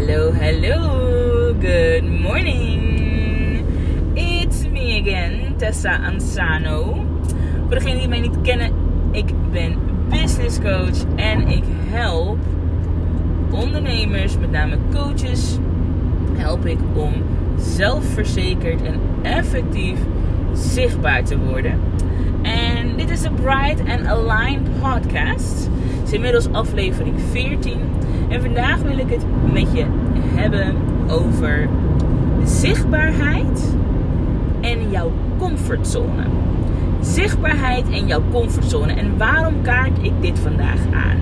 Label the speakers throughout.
Speaker 1: Hello, hello. Good morning. It's me again, Tessa Ansano. Voor degenen die mij niet kennen, ik ben business coach en ik help ondernemers, met name coaches, help ik om zelfverzekerd en effectief zichtbaar te worden. En dit is de Bright and Aligned podcast. Het is inmiddels aflevering 14. En vandaag wil ik het met je hebben over zichtbaarheid en jouw comfortzone. Zichtbaarheid en jouw comfortzone. En waarom kaart ik dit vandaag aan?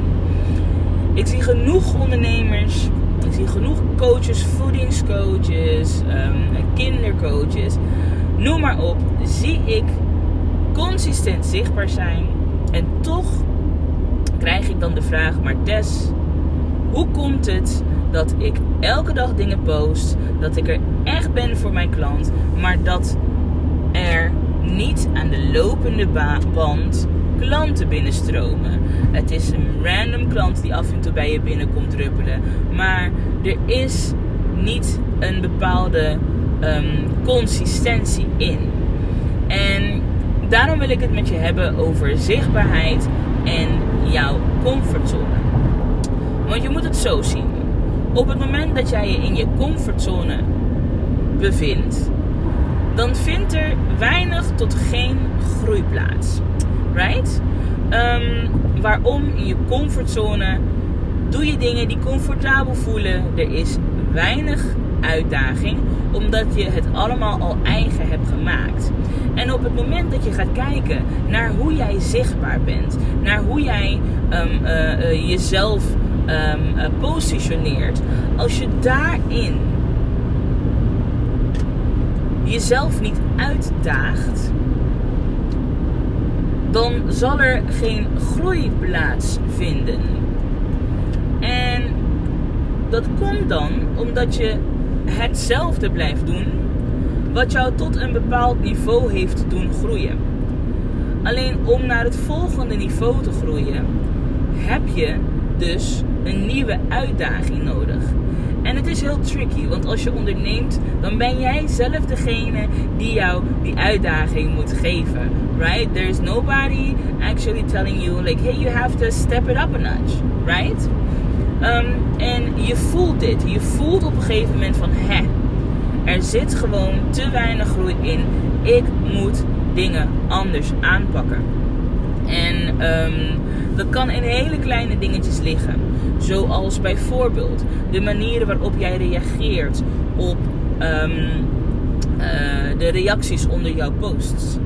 Speaker 1: Ik zie genoeg ondernemers, ik zie genoeg coaches, voedingscoaches, um, kindercoaches, noem maar op. Zie ik consistent zichtbaar zijn en toch krijg ik dan de vraag, maar Tess, hoe komt het dat ik elke dag dingen post, dat ik er echt ben voor mijn klant, maar dat er niet aan de lopende band klanten binnenstromen. Het is een random klant die af en toe bij je binnenkomt druppelen, maar er is niet een bepaalde um, consistentie in. En daarom wil ik het met je hebben over zichtbaarheid en jouw comfortzone. Want je moet het zo zien. Op het moment dat jij je in je comfortzone bevindt, dan vindt er weinig tot geen groei plaats. Right? Um, waarom in je comfortzone doe je dingen die comfortabel voelen. Er is weinig uitdaging, omdat je het allemaal al eigen hebt gemaakt. En op het moment dat je gaat kijken naar hoe jij zichtbaar bent, naar hoe jij um, uh, uh, jezelf um, positioneert, als je daarin jezelf niet uitdaagt, dan zal er geen groei plaatsvinden. En dat komt dan omdat je hetzelfde blijft doen wat jou tot een bepaald niveau heeft doen groeien. Alleen om naar het volgende niveau te groeien, heb je dus een nieuwe uitdaging nodig. En het is heel tricky, want als je onderneemt, dan ben jij zelf degene die jou die uitdaging moet geven. Right? There is nobody actually telling you, like, hey, you have to step it up a notch. Right? Um, en je voelt dit. Je voelt op een gegeven moment van, hè, er zit gewoon te weinig groei in. Ik moet dingen anders aanpakken. En um, dat kan in hele kleine dingetjes liggen. Zoals bijvoorbeeld de manieren waarop jij reageert op um, uh, de reacties onder jouw posts.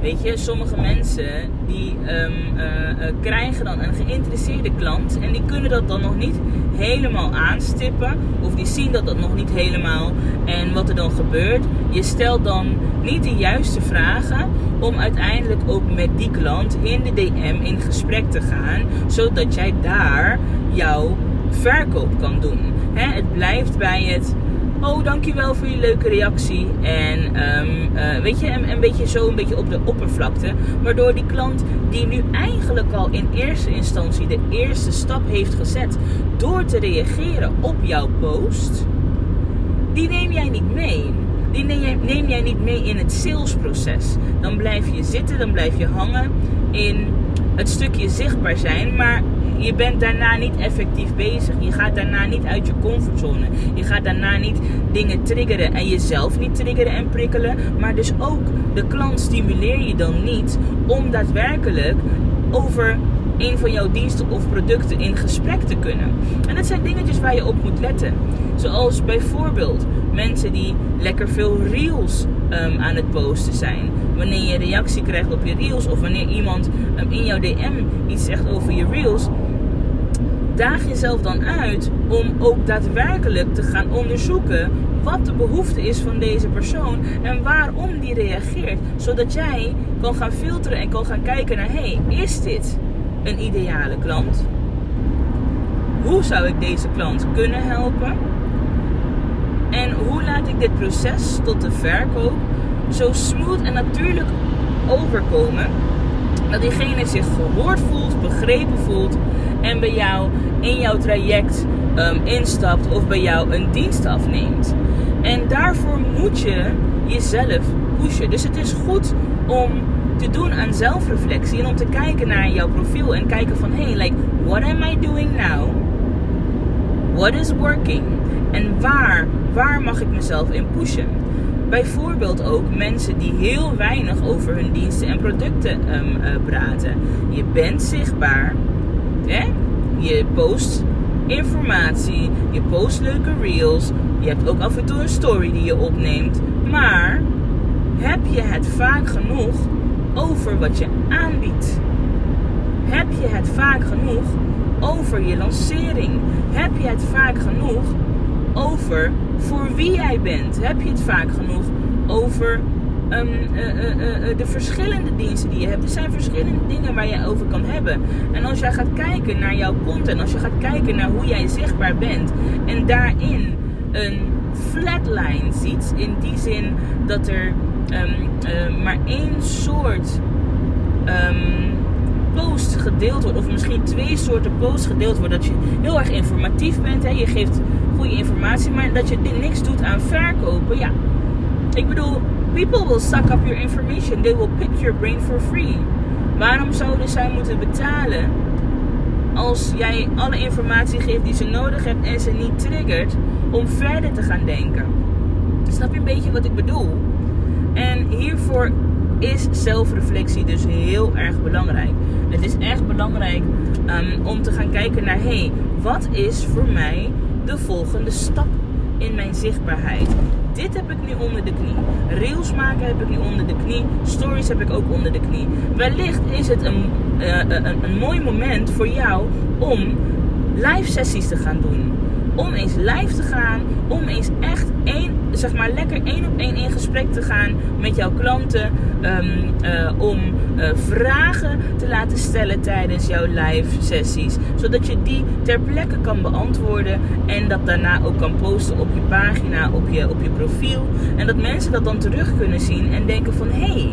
Speaker 1: Weet je, sommige mensen die um, uh, uh, krijgen dan een geïnteresseerde klant en die kunnen dat dan nog niet helemaal aanstippen of die zien dat dat nog niet helemaal. En wat er dan gebeurt, je stelt dan niet de juiste vragen om uiteindelijk ook met die klant in de DM in gesprek te gaan, zodat jij daar jouw verkoop kan doen. Het blijft bij het Oh, dankjewel voor je leuke reactie. En um, uh, weet je, een, een, beetje zo een beetje op de oppervlakte. Waardoor die klant die nu eigenlijk al in eerste instantie de eerste stap heeft gezet door te reageren op jouw post, die neem jij niet mee. Die neem jij, neem jij niet mee in het salesproces. Dan blijf je zitten, dan blijf je hangen in het stukje zichtbaar zijn. Maar je bent daarna niet effectief bezig. Je gaat daarna niet uit je comfortzone. Je gaat daarna niet dingen triggeren en jezelf niet triggeren en prikkelen. Maar dus ook de klant stimuleer je dan niet om daadwerkelijk over een van jouw diensten of producten in gesprek te kunnen. En dat zijn dingetjes waar je op moet letten. Zoals bijvoorbeeld mensen die lekker veel reels um, aan het posten zijn. Wanneer je reactie krijgt op je reels of wanneer iemand um, in jouw DM iets zegt over je reels, daag jezelf dan uit om ook daadwerkelijk te gaan onderzoeken wat de behoefte is van deze persoon en waarom die reageert. Zodat jij kan gaan filteren en kan gaan kijken naar: hey, is dit een ideale klant? Hoe zou ik deze klant kunnen helpen? En hoe laat ik dit proces tot de verkoop zo smooth en natuurlijk overkomen dat diegene zich gehoord voelt begrepen voelt en bij jou in jouw traject ehm, instapt of bij jou een dienst afneemt. En daarvoor moet je jezelf pushen. Dus het is goed om te doen aan zelfreflectie en om te kijken naar jouw profiel en kijken van hey, like what am I doing now? What is working? En waar, waar mag ik mezelf in pushen? Bijvoorbeeld ook mensen die heel weinig over hun diensten en producten um, uh, praten. Je bent zichtbaar. Je post informatie. Je post leuke reels. Je hebt ook af en toe een story die je opneemt. Maar heb je het vaak genoeg over wat je aanbiedt? Heb je het vaak genoeg over je lancering? Heb je het vaak genoeg over voor wie jij bent? Heb je het vaak genoeg over um, uh, uh, de verschillende diensten die je hebt? Er zijn verschillende dingen waar je over kan hebben. En als jij gaat kijken naar jouw content, als je gaat kijken naar hoe jij zichtbaar bent en daarin een flatline ziet, in die zin dat er um, maar één soort um, post gedeeld wordt, of misschien twee soorten posts gedeeld wordt, dat je heel erg informatief bent, hè? je geeft goede informatie, maar dat je niks doet aan verkopen, ja. Ik bedoel, people will suck up your information, they will pick your brain for free. Waarom zouden zij moeten betalen als jij alle informatie geeft die ze nodig hebben en ze niet triggert om verder te gaan denken? Snap je een beetje wat ik bedoel? En hiervoor is zelfreflectie dus heel erg belangrijk. Het is echt belangrijk um, om te gaan kijken naar: hé, hey, wat is voor mij de volgende stap in mijn zichtbaarheid? Dit heb ik nu onder de knie. Reels maken heb ik nu onder de knie. Stories heb ik ook onder de knie. Wellicht is het een, uh, een, een mooi moment voor jou om live sessies te gaan doen om eens live te gaan, om eens echt één, zeg maar lekker één op één in gesprek te gaan met jouw klanten, um, uh, om uh, vragen te laten stellen tijdens jouw live sessies, zodat je die ter plekke kan beantwoorden en dat daarna ook kan posten op je pagina, op je, op je profiel en dat mensen dat dan terug kunnen zien en denken van hé. Hey,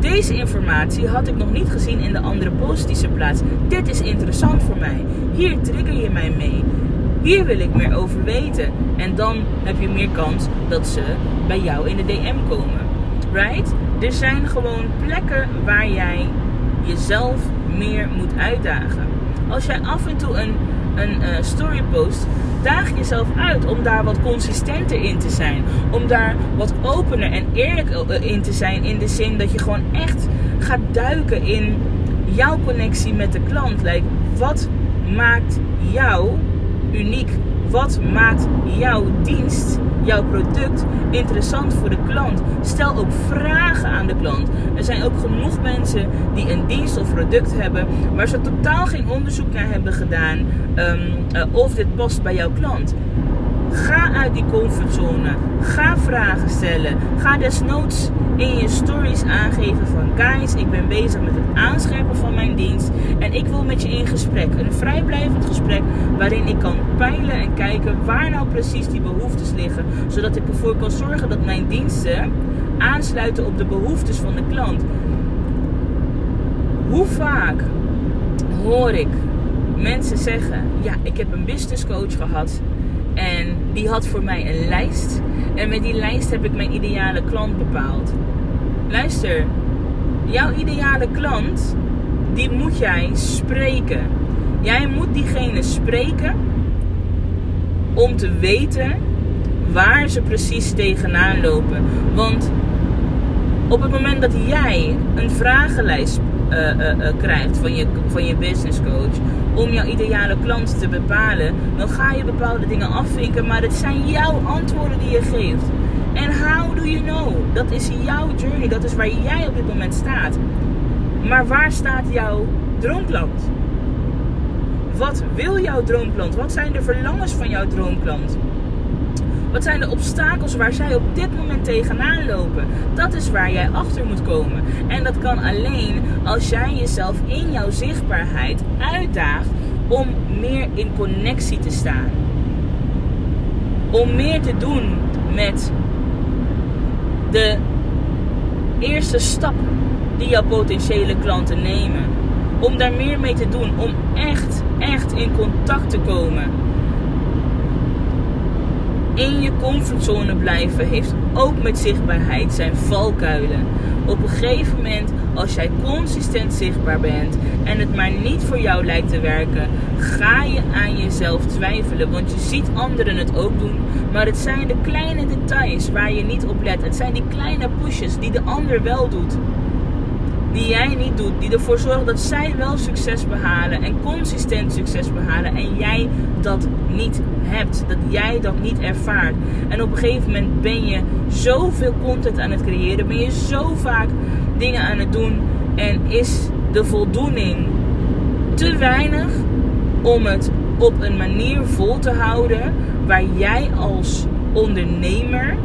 Speaker 1: deze informatie had ik nog niet gezien in de andere posts die ze plaatst. Dit is interessant voor mij. Hier trigger je mij mee. Hier wil ik meer over weten. En dan heb je meer kans dat ze bij jou in de DM komen. Right? Er zijn gewoon plekken waar jij jezelf meer moet uitdagen. Als jij af en toe een, een uh, story post, daag jezelf uit om daar wat consistenter in te zijn. Om daar wat opener en eerlijk eh, in te zijn. In de zin dat je gewoon echt gaat duiken in jouw connectie met de klant. Like, wat maakt jou uniek? Wat maakt jouw dienst, jouw product interessant voor de klant? Stel ook vragen aan de klant. Er zijn ook genoeg mensen die een dienst of product hebben waar ze totaal geen onderzoek naar hebben gedaan um, uh, of dit past bij jouw klant. Ga uit die comfortzone. Ga vragen stellen. Ga desnoods in je stories aangeven van guys, ik ben bezig met het aanscherpen van mijn dienst en ik wil met je in gesprek. Een vrijblijvend gesprek waarin ik kan peilen en kijken waar nou precies die behoeftes liggen, zodat ik ervoor kan zorgen dat mijn diensten aansluiten op de behoeftes van de klant. Hoe vaak hoor ik mensen zeggen: Ja, ik heb een business coach gehad en die had voor mij een lijst. En met die lijst heb ik mijn ideale klant bepaald. Luister, jouw ideale klant, die moet jij spreken. Jij moet diegene spreken om te weten waar ze precies tegenaan lopen. Want op het moment dat jij een vragenlijst uh, uh, uh, krijgt van je, van je business coach om jouw ideale klant te bepalen, dan ga je bepaalde dingen afvinken, maar het zijn jouw antwoorden die je geeft. En how do you know? Dat is jouw journey, dat is waar jij op dit moment staat. Maar waar staat jouw droomklant? Wat wil jouw droomklant? Wat zijn de verlangens van jouw droomklant? Wat zijn de obstakels waar zij op dit moment tegenaan lopen? Dat is waar jij achter moet komen. En dat kan alleen als jij jezelf in jouw zichtbaarheid uitdaagt om meer in connectie te staan. Om meer te doen met de eerste stap die jouw potentiële klanten nemen. Om daar meer mee te doen. Om echt, echt in contact te komen. In je comfortzone blijven heeft ook met zichtbaarheid zijn valkuilen. Op een gegeven moment, als jij consistent zichtbaar bent en het maar niet voor jou lijkt te werken, ga je aan jezelf twijfelen. Want je ziet anderen het ook doen, maar het zijn de kleine details waar je niet op let. Het zijn die kleine pushes die de ander wel doet die jij niet doet, die ervoor zorgen dat zij wel succes behalen en consistent succes behalen en jij dat niet hebt, dat jij dat niet ervaart. En op een gegeven moment ben je zoveel content aan het creëren, ben je zo vaak dingen aan het doen en is de voldoening te weinig om het op een manier vol te houden waar jij als ondernemer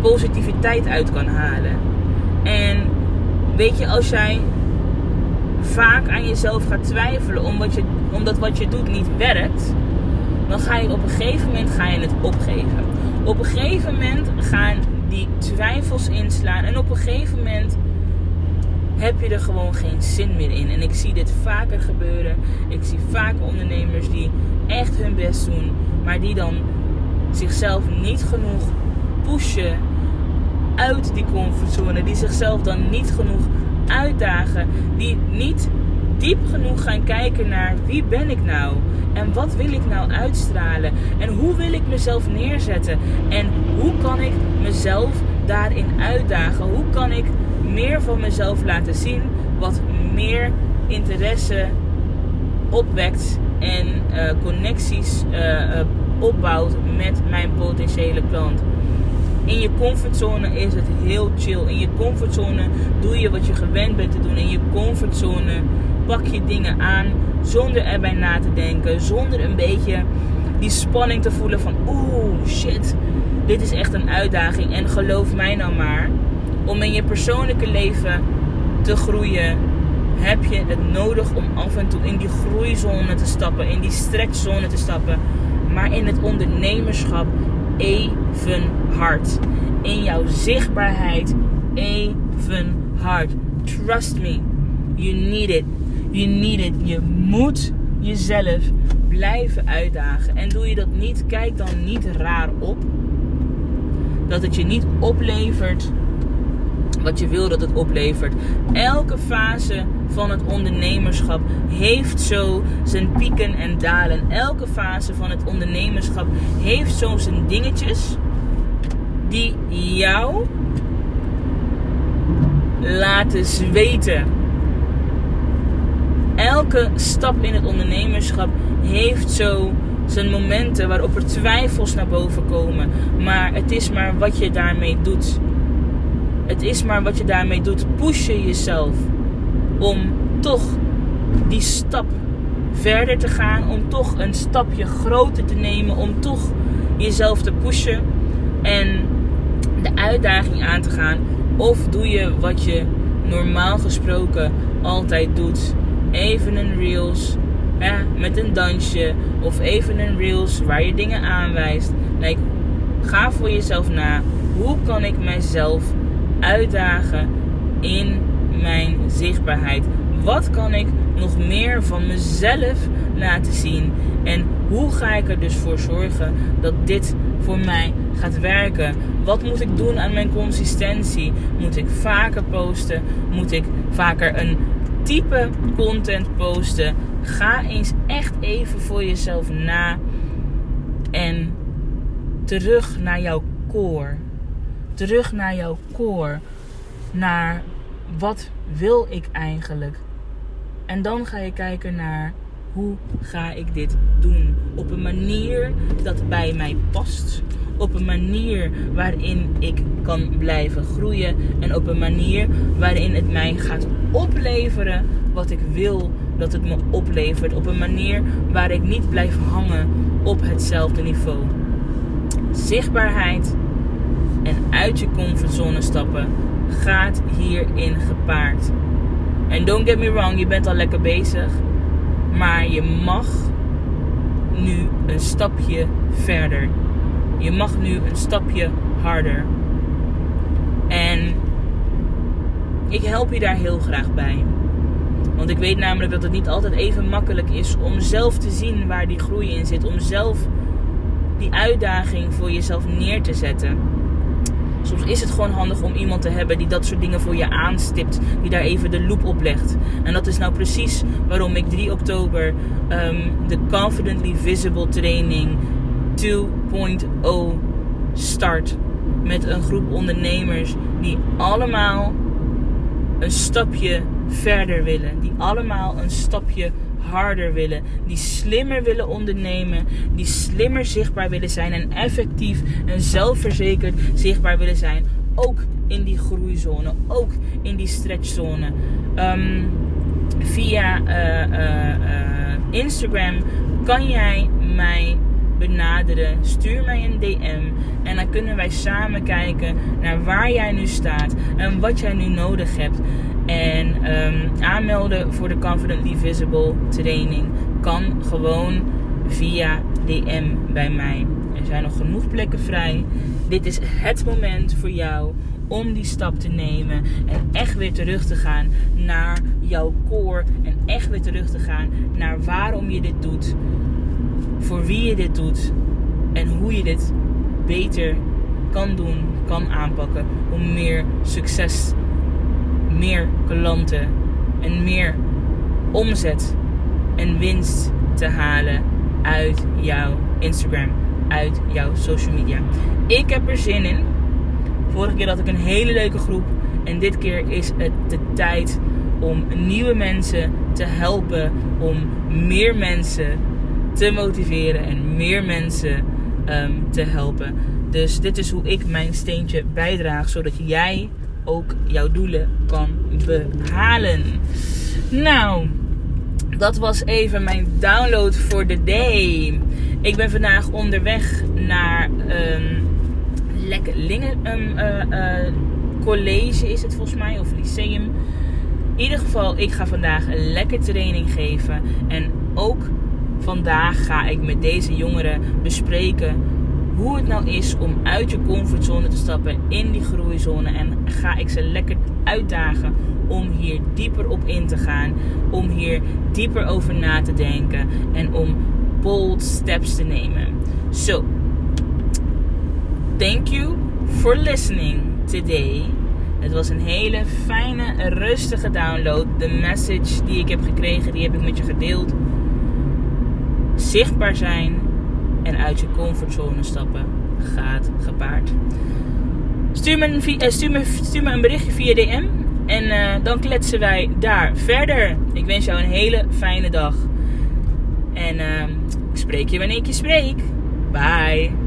Speaker 1: positiviteit uit kan halen. En Weet je, als jij vaak aan jezelf gaat twijfelen omdat, je, omdat wat je doet niet werkt, dan ga je op een gegeven moment ga je het opgeven. Op een gegeven moment gaan die twijfels inslaan en op een gegeven moment heb je er gewoon geen zin meer in. En ik zie dit vaker gebeuren. Ik zie vaak ondernemers die echt hun best doen, maar die dan zichzelf niet genoeg pushen uit die comfortzone. Die zichzelf dan niet genoeg uitdagen. Die niet diep genoeg gaan kijken naar wie ben ik nou? En wat wil ik nou uitstralen? En hoe wil ik mezelf neerzetten? En hoe kan ik mezelf daarin uitdagen? Hoe kan ik meer van mezelf laten zien wat meer interesse opwekt en uh, connecties uh, opbouwt met mijn potentiële klant? In je comfortzone is het heel chill. In je comfortzone doe je wat je gewend bent te doen. In je comfortzone pak je dingen aan zonder erbij na te denken. Zonder een beetje die spanning te voelen van oeh shit, dit is echt een uitdaging. En geloof mij nou maar, om in je persoonlijke leven te groeien, heb je het nodig om af en toe in die groeizone te stappen, in die stretchzone te stappen. Maar in het ondernemerschap even hard. In jouw zichtbaarheid even hard. Trust me. You need it. You need it. Je moet jezelf blijven uitdagen. En doe je dat niet, kijk dan niet raar op. Dat het je niet oplevert wat je wil dat het oplevert. Elke fase van het ondernemerschap heeft zo zijn pieken en dalen. Elke fase van het ondernemerschap heeft zo zijn dingetjes die jou laten zweten. Elke stap in het ondernemerschap heeft zo zijn momenten waarop er twijfels naar boven komen. Maar het is maar wat je daarmee doet. Het is maar wat je daarmee doet. Push je jezelf om toch die stap verder te gaan. Om toch een stapje groter te nemen. Om toch jezelf te pushen. En de uitdaging aan te gaan. Of doe je wat je normaal gesproken altijd doet. Even een reels met een dansje. Of even een reels waar je dingen aanwijst. Like, ga voor jezelf na. Hoe kan ik mijzelf uitdagen in mijn zichtbaarheid? Wat kan ik nog meer van mezelf laten zien? En hoe ga ik er dus voor zorgen dat dit voor mij gaat werken? Wat moet ik doen aan mijn consistentie? Moet ik vaker posten? Moet ik vaker een type content posten? Ga eens echt even voor jezelf na en terug naar jouw core terug naar jouw core. Naar wat wil ik eigenlijk? En dan ga je kijken naar hoe ga ik dit doen? Op een manier dat bij mij past. Op een manier waarin ik kan blijven groeien. En op een manier waarin het mij gaat opleveren wat ik wil dat het me oplevert. Op een manier waar ik niet blijf hangen op hetzelfde niveau. Zichtbaarheid en uit je comfortzone stappen gaat hierin gepaard. En don't get me wrong, je bent al lekker bezig. Maar je mag nu een stapje verder. Je mag nu een stapje harder. En ik help je daar heel graag bij. Want ik weet namelijk dat het niet altijd even makkelijk is om zelf te zien waar die groei in zit. Om zelf die uitdaging voor jezelf neer te zetten. Soms is het gewoon handig om iemand te hebben die dat soort dingen voor je aanstipt. Die daar even de loop op legt. En dat is nou precies waarom ik 3 oktober ehm, de Confidently Visible Training 2.0 start. Met een groep ondernemers die allemaal een stapje verder willen. Die allemaal een stapje harder willen. Die slimmer willen ondernemen. Die slimmer zichtbaar willen zijn. En effectief en zelfverzekerd zichtbaar willen zijn. Ook in die groeizone. Ook in die stretchzone. Um, via uh, uh, uh, Instagram kan jij mij benaderen. Stuur mij een DM. En dan kunnen wij samen kijken naar waar jij nu staat. En wat jij nu nodig hebt. En um, aanmelden voor de Confidently Visible training kan gewoon via DM bij mij. Er zijn nog genoeg plekken vrij. Dit is het moment voor jou om die stap te nemen en echt weer terug te gaan naar jouw core en echt weer terug te gaan naar waarom je dit doet, voor wie je dit doet en hoe je dit beter kan doen, kan aanpakken om meer succes meer klanten en meer omzet en winst te halen uit jouw Instagram, uit jouw social media. Ik heb er zin in. Vorige keer had ik een hele leuke groep en dit keer is het de tijd om nieuwe mensen te helpen, om meer mensen te motiveren en meer mensen um, te helpen. Dus dit is hoe ik mijn steentje bijdraag, zodat jij ook jouw doelen kan behalen. Nou, dat was even mijn download voor de day. Ik ben vandaag onderweg naar um, lekker Lingen, um, uh, college is het volgens mij, of lyceum. In ieder geval, ik ga vandaag een lekker training geven. En ook vandaag ga ik met deze jongeren bespreken hoe het nou is om uit je comfortzone te stappen in die groeizone. En ga ik ze lekker uitdagen om hier dieper op in te gaan. Om hier dieper over na te denken. En om bold steps te nemen. So, thank you for listening today. Het was een hele fijne, rustige download. De message die ik heb gekregen, die heb ik met je gedeeld. Zichtbaar zijn en uit je comfortzone stappen gaat gepaard. Stuur me een, uh, stuur me, stuur me een berichtje via DM en uh, dan kletsen wij daar verder. Ik wens jou een hele fijne dag. En uh, ik spreek je wanneer ik je spreek. Bye.